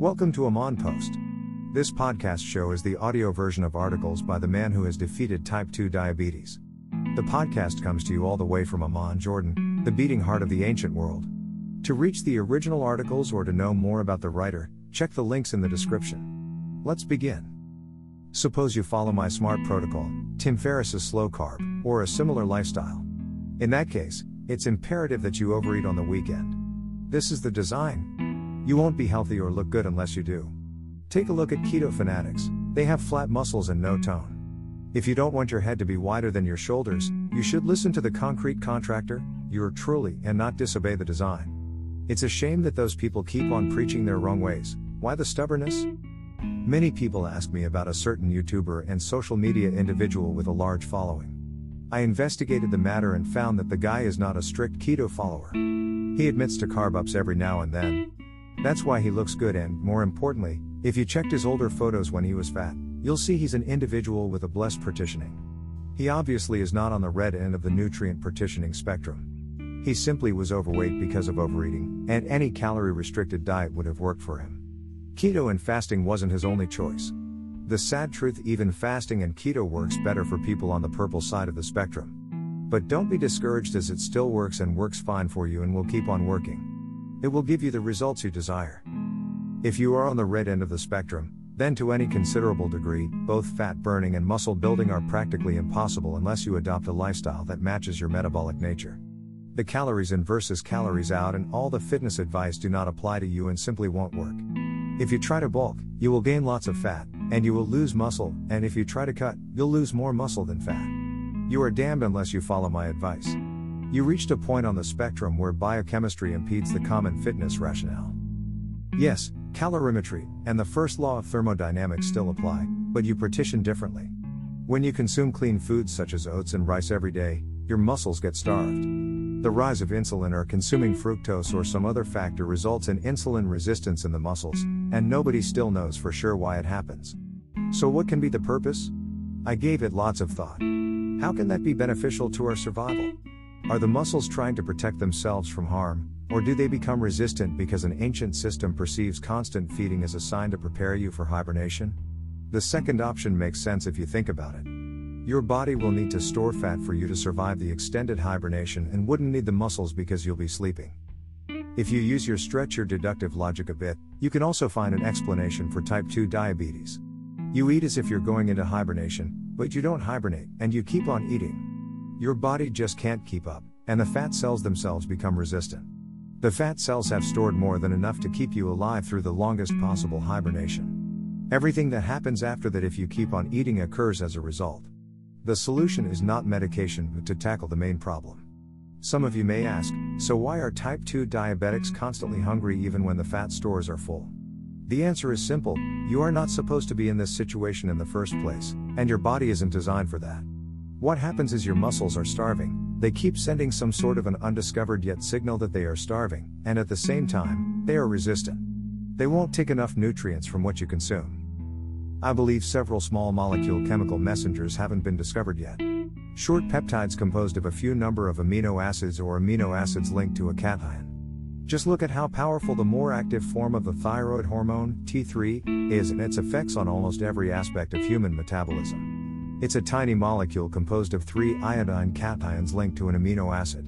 Welcome to Amon Post. This podcast show is the audio version of articles by the man who has defeated type 2 diabetes. The podcast comes to you all the way from Amman, Jordan, the beating heart of the ancient world. To reach the original articles or to know more about the writer, check the links in the description. Let's begin. Suppose you follow my SMART protocol, Tim Ferriss's slow carb, or a similar lifestyle. In that case, it's imperative that you overeat on the weekend. This is the design. You won't be healthy or look good unless you do. Take a look at keto fanatics, they have flat muscles and no tone. If you don't want your head to be wider than your shoulders, you should listen to the concrete contractor, you're truly, and not disobey the design. It's a shame that those people keep on preaching their wrong ways. Why the stubbornness? Many people ask me about a certain YouTuber and social media individual with a large following. I investigated the matter and found that the guy is not a strict keto follower. He admits to carb ups every now and then, that's why he looks good and, more importantly, if you checked his older photos when he was fat, you'll see he's an individual with a blessed partitioning. He obviously is not on the red end of the nutrient partitioning spectrum. He simply was overweight because of overeating, and any calorie restricted diet would have worked for him. Keto and fasting wasn't his only choice. The sad truth even fasting and keto works better for people on the purple side of the spectrum. But don't be discouraged as it still works and works fine for you and will keep on working. It will give you the results you desire. If you are on the red end of the spectrum, then to any considerable degree, both fat burning and muscle building are practically impossible unless you adopt a lifestyle that matches your metabolic nature. The calories in versus calories out and all the fitness advice do not apply to you and simply won't work. If you try to bulk, you will gain lots of fat, and you will lose muscle, and if you try to cut, you'll lose more muscle than fat. You are damned unless you follow my advice. You reached a point on the spectrum where biochemistry impedes the common fitness rationale. Yes, calorimetry and the first law of thermodynamics still apply, but you partition differently. When you consume clean foods such as oats and rice every day, your muscles get starved. The rise of insulin or consuming fructose or some other factor results in insulin resistance in the muscles, and nobody still knows for sure why it happens. So, what can be the purpose? I gave it lots of thought. How can that be beneficial to our survival? Are the muscles trying to protect themselves from harm, or do they become resistant because an ancient system perceives constant feeding as a sign to prepare you for hibernation? The second option makes sense if you think about it. Your body will need to store fat for you to survive the extended hibernation and wouldn't need the muscles because you'll be sleeping. If you use your stretch your deductive logic a bit, you can also find an explanation for type 2 diabetes. You eat as if you're going into hibernation, but you don't hibernate, and you keep on eating. Your body just can't keep up, and the fat cells themselves become resistant. The fat cells have stored more than enough to keep you alive through the longest possible hibernation. Everything that happens after that, if you keep on eating, occurs as a result. The solution is not medication, but to tackle the main problem. Some of you may ask, so why are type 2 diabetics constantly hungry even when the fat stores are full? The answer is simple you are not supposed to be in this situation in the first place, and your body isn't designed for that. What happens is your muscles are starving, they keep sending some sort of an undiscovered yet signal that they are starving, and at the same time, they are resistant. They won't take enough nutrients from what you consume. I believe several small molecule chemical messengers haven't been discovered yet. Short peptides composed of a few number of amino acids or amino acids linked to a cation. Just look at how powerful the more active form of the thyroid hormone, T3, is and its effects on almost every aspect of human metabolism. It's a tiny molecule composed of three iodine cations linked to an amino acid.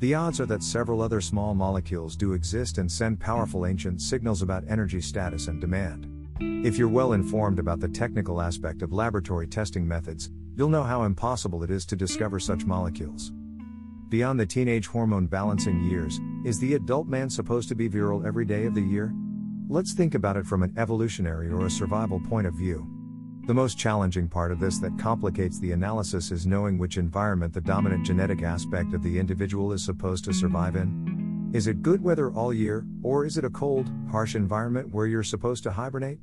The odds are that several other small molecules do exist and send powerful ancient signals about energy status and demand. If you're well informed about the technical aspect of laboratory testing methods, you'll know how impossible it is to discover such molecules. Beyond the teenage hormone balancing years, is the adult man supposed to be virile every day of the year? Let's think about it from an evolutionary or a survival point of view. The most challenging part of this that complicates the analysis is knowing which environment the dominant genetic aspect of the individual is supposed to survive in. Is it good weather all year, or is it a cold, harsh environment where you're supposed to hibernate?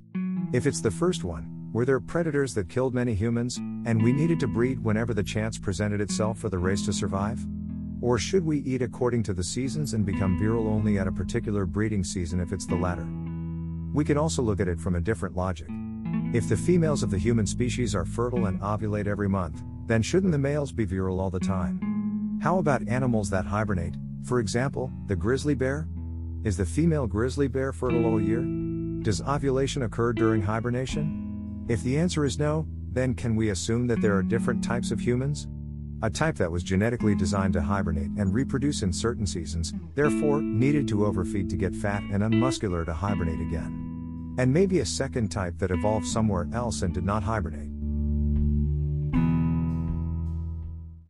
If it's the first one, were there predators that killed many humans, and we needed to breed whenever the chance presented itself for the race to survive? Or should we eat according to the seasons and become virile only at a particular breeding season if it's the latter? We can also look at it from a different logic. If the females of the human species are fertile and ovulate every month, then shouldn't the males be virile all the time? How about animals that hibernate, for example, the grizzly bear? Is the female grizzly bear fertile all year? Does ovulation occur during hibernation? If the answer is no, then can we assume that there are different types of humans? A type that was genetically designed to hibernate and reproduce in certain seasons, therefore, needed to overfeed to get fat and unmuscular to hibernate again. And maybe a second type that evolved somewhere else and did not hibernate.